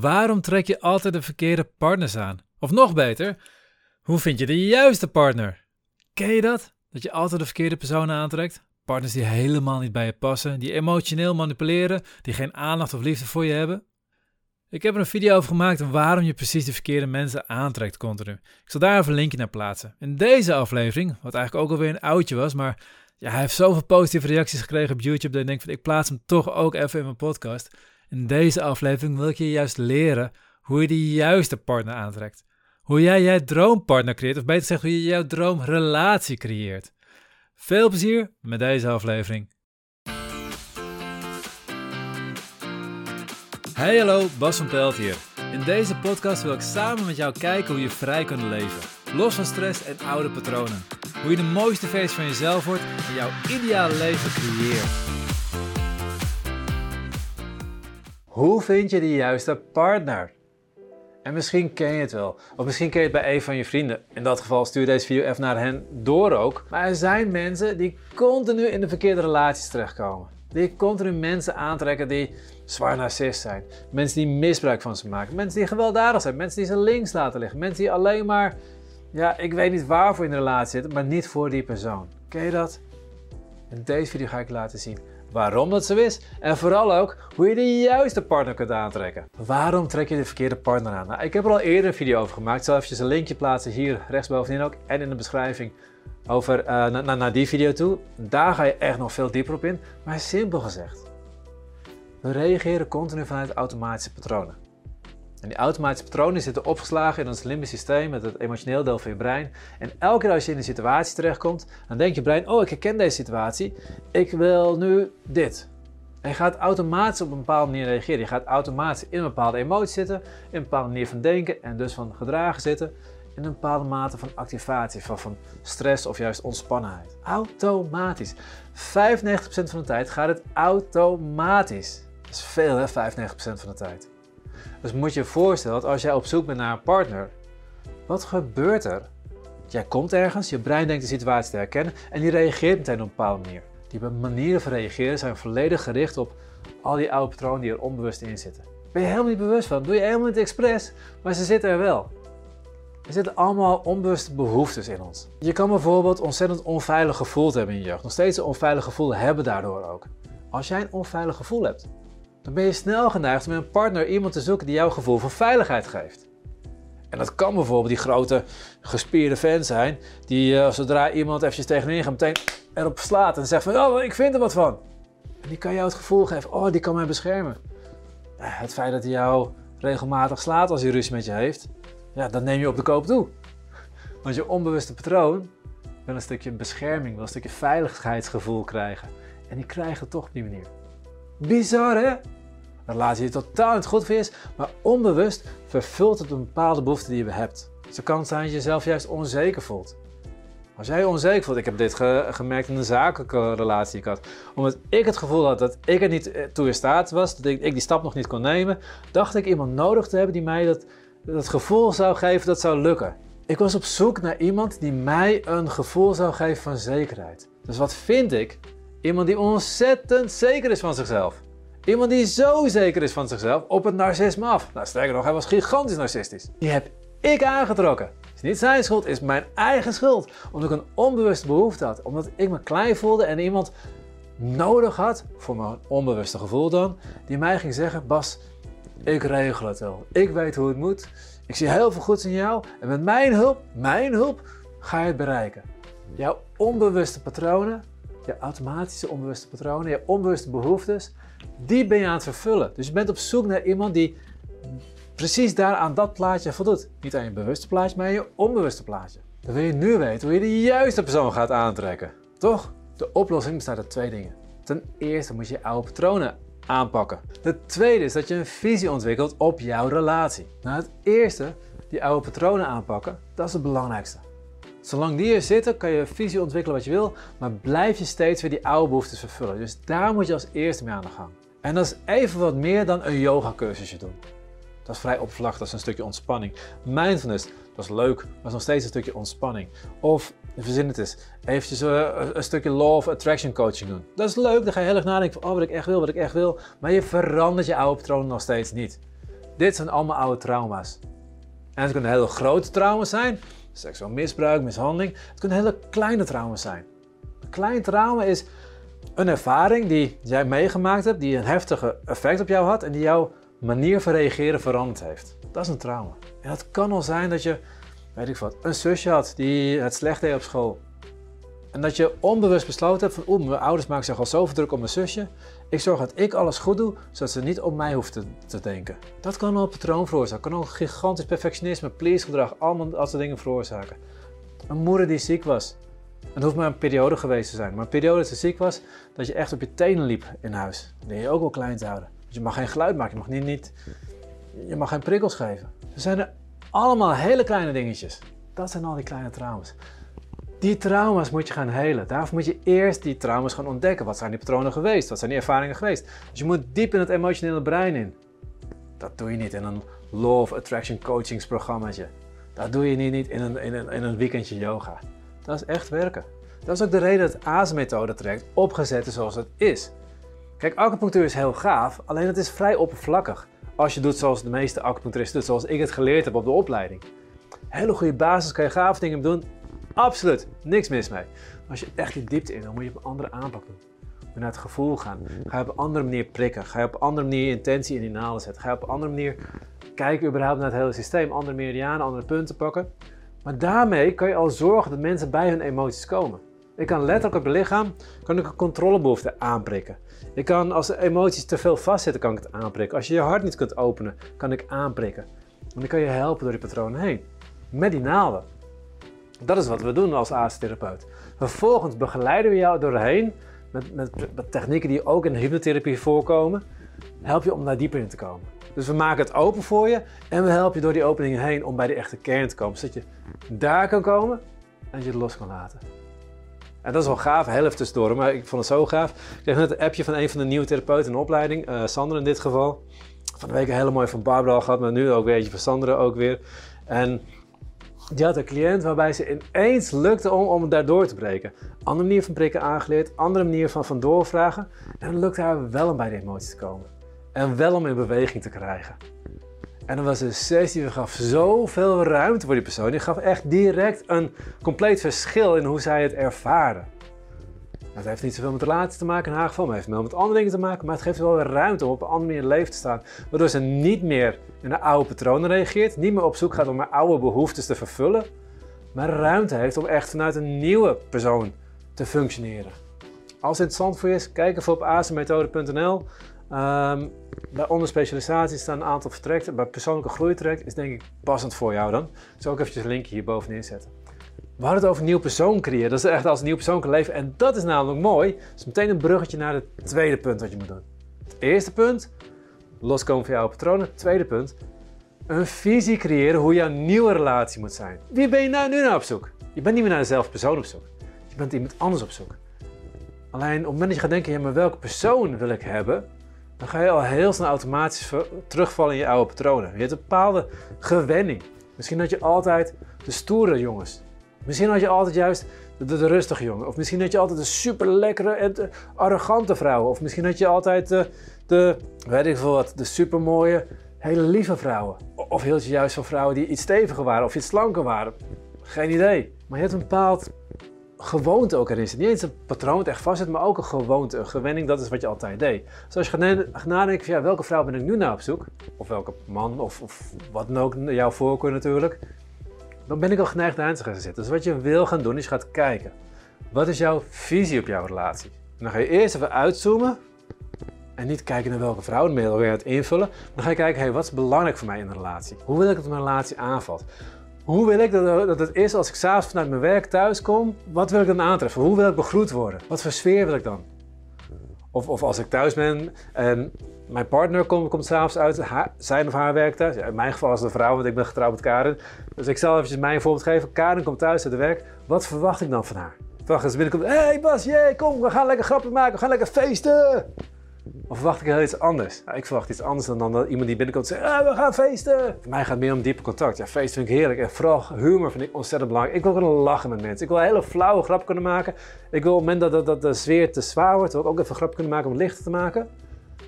Waarom trek je altijd de verkeerde partners aan? Of nog beter, hoe vind je de juiste partner? Ken je dat? Dat je altijd de verkeerde personen aantrekt? Partners die helemaal niet bij je passen, die emotioneel manipuleren, die geen aandacht of liefde voor je hebben? Ik heb er een video over gemaakt waarom je precies de verkeerde mensen aantrekt continu. Ik zal daar een linkje naar plaatsen. In deze aflevering, wat eigenlijk ook alweer een oudje was, maar ja, hij heeft zoveel positieve reacties gekregen op YouTube dat ik denk van ik plaats hem toch ook even in mijn podcast. In deze aflevering wil ik je juist leren hoe je de juiste partner aantrekt. Hoe jij jouw droompartner creëert, of beter gezegd, hoe je jouw droomrelatie creëert. Veel plezier met deze aflevering. Hey hallo, Bas van Pelt hier. In deze podcast wil ik samen met jou kijken hoe je vrij kunt leven. Los van stress en oude patronen. Hoe je de mooiste versie van jezelf wordt en jouw ideale leven creëert. Hoe vind je de juiste partner? En misschien ken je het wel. Of misschien ken je het bij een van je vrienden. In dat geval stuur deze video even naar hen door ook. Maar er zijn mensen die continu in de verkeerde relaties terechtkomen. Die continu mensen aantrekken die zwaar narcist zijn. Mensen die misbruik van ze maken. Mensen die gewelddadig zijn. Mensen die ze links laten liggen. Mensen die alleen maar, ja, ik weet niet waarvoor in de relatie zitten, maar niet voor die persoon. Ken je dat? In deze video ga ik laten zien waarom dat zo is en vooral ook hoe je de juiste partner kunt aantrekken. Waarom trek je de verkeerde partner aan? Nou, ik heb er al eerder een video over gemaakt. Ik zal even een linkje plaatsen hier rechtsbovenin ook en in de beschrijving over naar, naar die video toe. Daar ga je echt nog veel dieper op in. Maar simpel gezegd, we reageren continu vanuit automatische patronen. En die automatische patronen zitten opgeslagen in ons limbisch systeem, met het emotioneel deel van je brein. En elke keer als je in een situatie terechtkomt, dan denkt je brein, oh ik herken deze situatie, ik wil nu dit. En je gaat automatisch op een bepaalde manier reageren. Je gaat automatisch in een bepaalde emotie zitten, in een bepaalde manier van denken en dus van gedragen zitten. In een bepaalde mate van activatie, van, van stress of juist ontspannenheid. Automatisch. 95% van de tijd gaat het automatisch. Dat is veel hè, 95% van de tijd. Dus moet je je voorstellen dat als jij op zoek bent naar een partner, wat gebeurt er? Jij komt ergens, je brein denkt de situatie te herkennen en die reageert meteen op een bepaalde manier. Die manieren van reageren zijn volledig gericht op al die oude patronen die er onbewust in zitten. Ben je helemaal niet bewust van, doe je helemaal niet expres, maar ze zitten er wel. Er zitten allemaal onbewuste behoeftes in ons. Je kan bijvoorbeeld ontzettend onveilig gevoeld hebben in je jeugd. Nog steeds onveilig gevoel hebben daardoor ook. Als jij een onveilig gevoel hebt, dan ben je snel geneigd om met een partner iemand te zoeken die jouw gevoel van veiligheid geeft. En dat kan bijvoorbeeld die grote gespierde fan zijn, die uh, zodra iemand eventjes tegenin gaat, meteen erop slaat en zegt van, oh, ik vind er wat van. En die kan jou het gevoel geven, oh, die kan mij beschermen. Het feit dat hij jou regelmatig slaat als hij ruzie met je heeft, ja, dan neem je op de koop toe. Want je onbewuste patroon wil een stukje bescherming, wil een stukje veiligheidsgevoel krijgen. En die krijgen het toch op die manier. Bizar hè? Een relatie die totaal niet goed voor is, maar onbewust vervult het een bepaalde behoefte die je hebt. Het kan zijn dat je jezelf juist onzeker voelt. Als jij je onzeker voelt, ik heb dit gemerkt in een zakelijke relatie die ik had. Omdat ik het gevoel had dat ik er niet eh, toe in staat was, dat ik, ik, die stap nog niet kon nemen, dacht ik iemand nodig te hebben die mij dat, dat gevoel zou geven dat zou lukken. Ik was op zoek naar iemand die mij een gevoel zou geven van zekerheid. Dus wat vind ik? Iemand die ontzettend zeker is van zichzelf. Iemand die zo zeker is van zichzelf op het narcisme af. Nou, sterker nog, hij was gigantisch narcistisch. Die heb ik aangetrokken. Het is niet zijn schuld, het is mijn eigen schuld. Omdat ik een onbewuste behoefte had. Omdat ik me klein voelde en iemand nodig had, voor mijn onbewuste gevoel dan, die mij ging zeggen: Bas, ik regel het wel. Ik weet hoe het moet. Ik zie heel veel goeds in jou. En met mijn hulp, mijn hulp, ga je het bereiken. Jouw onbewuste patronen je automatische onbewuste patronen, je onbewuste behoeftes, die ben je aan het vervullen. Dus je bent op zoek naar iemand die precies daar aan dat plaatje voldoet. Niet aan je bewuste plaatje, maar aan je onbewuste plaatje. Dan wil je nu weten hoe je de juiste persoon gaat aantrekken. Toch? De oplossing bestaat uit twee dingen. Ten eerste moet je je oude patronen aanpakken. Het tweede is dat je een visie ontwikkelt op jouw relatie. Nou, het eerste, die oude patronen aanpakken, dat is het belangrijkste. Zolang die er zitten, kan je visie ontwikkelen wat je wil, maar blijf je steeds weer die oude behoeftes vervullen. Dus daar moet je als eerste mee aan de gang. En dat is even wat meer dan een yoga cursusje doen. Dat is vrij oppervlakkig, dat is een stukje ontspanning. Mindfulness, dat is leuk, maar is nog steeds een stukje ontspanning. Of, verzin het eens, eventjes een, een stukje law of attraction coaching doen. Dat is leuk, dan ga je heel erg nadenken van, oh wat ik echt wil, wat ik echt wil. Maar je verandert je oude patronen nog steeds niet. Dit zijn allemaal oude trauma's. En het kunnen hele grote trauma's zijn, seksueel misbruik, mishandeling. Het kunnen hele kleine trauma's zijn. Een klein trauma is een ervaring die jij meegemaakt hebt, die een heftige effect op jou had en die jouw manier van reageren veranderd heeft. Dat is een trauma. En dat kan al zijn dat je, weet ik wat, een zusje had die het slecht deed op school. En dat je onbewust besloten hebt van, oeh, mijn ouders maken zich al zoveel druk om mijn zusje. Ik zorg dat ik alles goed doe, zodat ze niet op mij hoeft te, denken. Dat kan al een patroon veroorzaken. kan al gigantisch perfectionisme, please gedrag, allemaal dat soort dingen veroorzaken. Een moeder die ziek was. Het hoeft maar een periode geweest te zijn. Maar een periode dat ze ziek was, dat je echt op je tenen liep in huis. Dat je ook wel klein te houden. je mag geen geluid maken, je mag, niet, niet, je mag geen prikkels geven. Er zijn er allemaal hele kleine dingetjes. Dat zijn al die kleine trauma's. Die trauma's moet je gaan helen. Daarvoor moet je eerst die trauma's gaan ontdekken. Wat zijn die patronen geweest? Wat zijn die ervaringen geweest? Dus je moet diep in het emotionele brein in. Dat doe je niet in een Law of Attraction coachingsprogrammaatje. Dat doe je niet in een, in, een, in een weekendje yoga. Dat is echt werken. Dat is ook de reden dat ASE-methode trekt opgezet is zoals het is. Kijk, acupunctuur is heel gaaf, alleen het is vrij oppervlakkig. Als je doet zoals de meeste acupuncturisten doen, zoals ik het geleerd heb op de opleiding. Hele goede basis, kan je gaaf dingen doen, Absoluut, niks mis mee. Als je echt die diepte in wil, moet je op een andere aanpak doen. Naar het gevoel gaan. Ga je op een andere manier prikken. Ga je op een andere manier intentie in die naalden zetten. Ga je op een andere manier kijken überhaupt naar het hele systeem. Andere meridianen, andere punten pakken. Maar daarmee kan je al zorgen dat mensen bij hun emoties komen. Ik kan letterlijk op je lichaam kan ik een controlebehoefte aanprikken. Ik kan als de emoties te veel vastzitten, kan ik het aanprikken. Als je je hart niet kunt openen, kan ik aanprikken. En dan kan je helpen door die patronen heen. Met die naalden. Dat is wat we doen als AS-therapeut. Vervolgens begeleiden we jou doorheen met, met, met, technieken die ook in hypnotherapie voorkomen. Help je om daar dieper in te komen. Dus we maken het open voor je en we helpen je door die openingen heen om bij de echte kern te komen. Zodat je daar kan komen en je het los kan laten. En dat is wel gaaf, heel even tussendoor, maar ik vond het zo gaaf. Ik kreeg net een appje van een van de nieuwe therapeuten in de opleiding, uh, Sander in dit geval. Van de week een hele mooie van Barbara al gehad, maar nu ook weer van Sandra ook weer. En die had een cliënt waarbij ze ineens lukte om, om het daardoor te breken. Andere manier van prikken aangeleerd, andere manier van, van doorvragen. En dan lukte haar wel om bij de emoties te komen. En wel om in beweging te krijgen. En dan was de sessie, die gaf zoveel ruimte voor die persoon. Die gaf echt direct een compleet verschil in hoe zij het ervaren. Het heeft niet zoveel met relaties te maken in haar geval, maar het heeft wel met andere dingen te maken. Maar het geeft wel weer ruimte om op een andere manier in leven te staan. Waardoor ze niet meer in de oude patronen reageert, niet meer op zoek gaat om haar oude behoeftes te vervullen. Maar ruimte heeft om echt vanuit een nieuwe persoon te functioneren. Als het interessant voor je is, kijk even op azenmethode.nl. Um, ehm, bij onderspecialisatie staan een aantal vertrekken. Bij persoonlijke groeitraject is denk ik passend voor jou dan. Ik zal ook eventjes een linkje hier bovenin zetten. We hadden het over een nieuw persoon creëren. Dat is echt als een nieuw persoon kan leven. En dat is namelijk mooi. Dat is meteen een bruggetje naar het tweede punt wat je moet doen. Het eerste punt, loskomen van jouw patronen. Het tweede punt, een visie creëren hoe jouw nieuwe relatie moet zijn. Wie ben je nou nu naar op zoek? Je bent niet meer naar dezelfde persoon op zoek. Je bent iemand anders op zoek. Alleen op het moment dat je gaat denken, ja, maar welke persoon wil ik hebben? Dan ga je al heel snel automatisch terugvallen in je oude patronen. Je hebt een bepaalde gewenning. Misschien had je altijd de stoere jongens Misschien had je altijd juist de, rustige jongen. Of misschien had je altijd de super lekkere en arrogante vrouwen. Of misschien had je altijd de, de weet ik veel wat, de super mooie, hele lieve vrouwen. Of hield je juist van vrouwen die iets steviger waren of iets slanker waren. Geen idee. Maar je hebt een bepaald gewoonte ook erin zit. Niet eens een patroon echt vast zit, maar ook een gewoonte, een gewenning. Dat is wat je altijd deed. Dus als je gaat nadenken van ja, welke vrouw ben ik nu naar op zoek? Of welke man, of, of wat dan ook, jouw voorkeur natuurlijk dan ben ik al geneigd aan te gaan zitten. Dus wat je wil gaan doen is je gaat kijken. Wat is jouw visie op jouw relatie? Dan ga je eerst even uitzoomen en niet kijken naar welke vrouw je weer aan het invullen. Dan ga je kijken, hey, wat is belangrijk voor mij in een relatie? Hoe wil ik dat mijn relatie aanvalt? Hoe wil ik dat, dat het is als ik s'avonds vanuit mijn werk thuis kom? Wat wil ik dan aantreffen? Hoe wil ik begroet worden? Wat voor sfeer wil ik dan? Of, of als ik thuis ben en mijn partner komt, komt s'avonds uit zijn of haar werk thuis. In mijn geval is het een vrouw, want ik ben getrouwd met Karen. Dus ik zal eventjes mijn voorbeeld geven. Karen komt thuis uit de werk. Wat verwacht ik dan van haar? Verwacht als ze binnenkomt. Hé hey Bas, kom, we gaan lekker grappen maken. We gaan lekker feesten. Of verwacht ik heel iets anders? Ik verwacht iets anders dan, dan dat iemand die binnenkomt en zegt, ah, we gaan feesten. Voor mij gaat het meer om diepe contact. Ja, feesten vind ik heerlijk. En vooral humor vind ik ontzettend belangrijk. Ik wil kunnen lachen met mensen. Ik wil een hele flauwe grap kunnen maken. Ik wil op het moment dat, dat, de sfeer te zwaar wordt, ook even grap kunnen maken om het lichter te maken.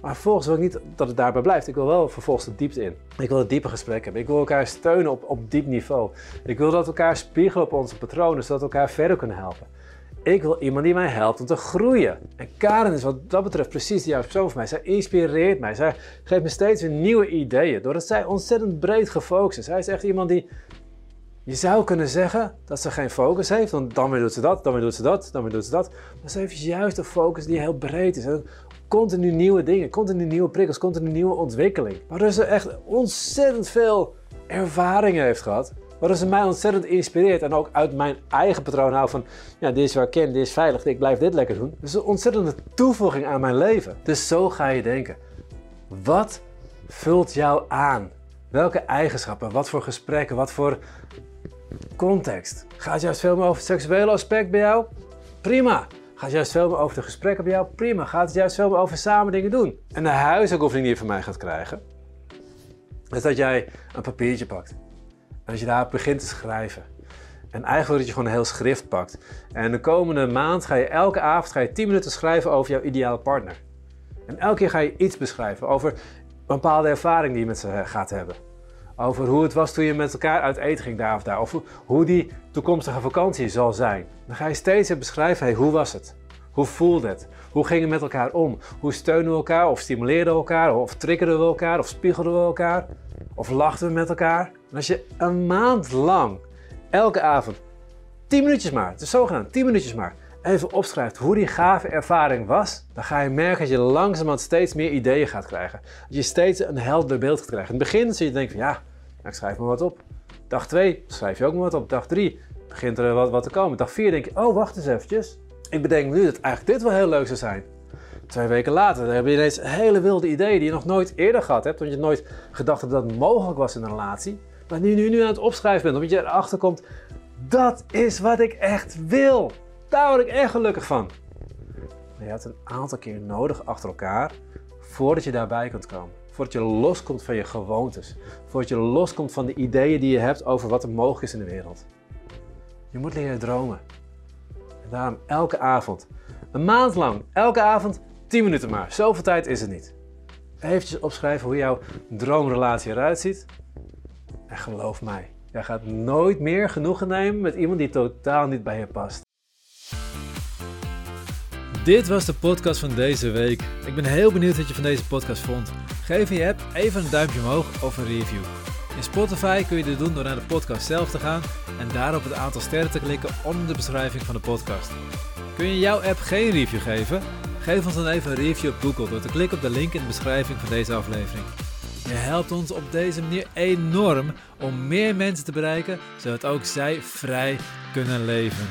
Maar vervolgens wil ik niet dat het daarbij blijft. Ik wil wel vervolgens de diepte in. Ik wil een diepe gesprek hebben. Ik wil elkaar steunen op, op diep niveau. Ik wil dat we elkaar spiegelen op onze patronen, zodat we elkaar verder kunnen helpen. Ik wil iemand die mij helpt om te groeien. En Karen is wat dat betreft precies de juiste persoon voor mij. Zij inspireert mij. Zij geeft me steeds weer nieuwe ideeën. Doordat zij ontzettend breed gefocust is. Zij is echt iemand die je zou kunnen zeggen dat ze geen focus heeft, want dan weer doet ze dat, dan weer doet ze dat, dan weer doet ze dat. Maar ze heeft juist een focus die heel breed is. En continu nieuwe dingen, continu nieuwe prikkels, continu nieuwe ontwikkeling. Waardoor ze echt ontzettend veel ervaringen heeft gehad. Waardoor ze mij ontzettend inspireert en ook uit mijn eigen patroon hou van, ja, dit is waar ik ken, dit is veilig, ik blijf dit lekker doen. Dus een ontzettende toevoeging aan mijn leven. Dus zo ga je denken. Wat vult jou aan? Welke eigenschappen, wat voor gesprekken, wat voor context. Gaat juist veel meer over het seksuele aspect bij jou? Prima. Gaat het juist veel meer over de gesprekken bij jou? Prima. Gaat het juist veel meer over samen dingen doen? En de huisoefening die je van mij gaat krijgen, is dat jij een papiertje pakt. Als je daar begint te schrijven. En eigenlijk dat je gewoon een heel schrift pakt. En de komende maand ga je elke avond ga je 10 minuten schrijven over jouw ideale partner. En elke keer ga je iets beschrijven over een bepaalde ervaring die je met ze gaat hebben. Over hoe het was toen je met elkaar uit eten ging daar of daar. Of hoe die toekomstige vakantie zal zijn. Dan ga je steeds beschrijven, hey, hoe was het? Hoe voelde het? Hoe gingen we met elkaar om? Hoe steunen we elkaar? Of stimuleerden we elkaar? Of triggerden we elkaar? Of spiegelden we elkaar? Of lachten we met elkaar? En als je een maand lang, elke avond, 10 minuutjes maar, het is zogenaamd 10 minuutjes maar, even opschrijft hoe die gave ervaring was, dan ga je merken dat je langzamerhand steeds meer ideeën gaat krijgen. Dat je steeds een helder beeld gaat krijgen. In het begin zul je denken van ja, nou, ik schrijf maar wat op. Dag 2 schrijf je ook maar wat op. Dag 3 begint er wat, wat te komen. Dag 4 denk je, oh wacht eens eventjes. Ik bedenk nu dat eigenlijk dit wel heel leuk zou zijn. Twee weken later heb je ineens hele wilde ideeën die je nog nooit eerder gehad hebt. Want je nooit gedacht hebt dat het mogelijk was in een relatie. Maar nu, nu, nu aan het opschrijven bent, omdat je erachter komt, dat is wat ik echt wil. Daar word ik echt gelukkig van. Maar je hebt een aantal keer nodig achter elkaar voordat je daarbij kunt komen. Voordat je loskomt van je gewoontes. Voordat je loskomt van de ideeën die je hebt over wat er mogelijk is in de wereld. Je moet leren dromen. Daarom elke avond, een maand lang, elke avond 10 minuten maar. Zoveel tijd is het niet. Even opschrijven hoe jouw droomrelatie eruit ziet. En geloof mij, jij gaat nooit meer genoegen nemen met iemand die totaal niet bij je past. Dit was de podcast van deze week. Ik ben heel benieuwd wat je van deze podcast vond. Geef in je app even een duimpje omhoog of een review. In Spotify kun je dit doen door naar de podcast zelf te gaan en daar op het aantal sterren te klikken onder de beschrijving van de podcast. Kun je jouw app geen review geven? Geef ons dan even een review op Google door te klikken op de link in de beschrijving van deze aflevering. Je helpt ons op deze manier enorm om meer mensen te bereiken, zodat ook zij vrij kunnen leven.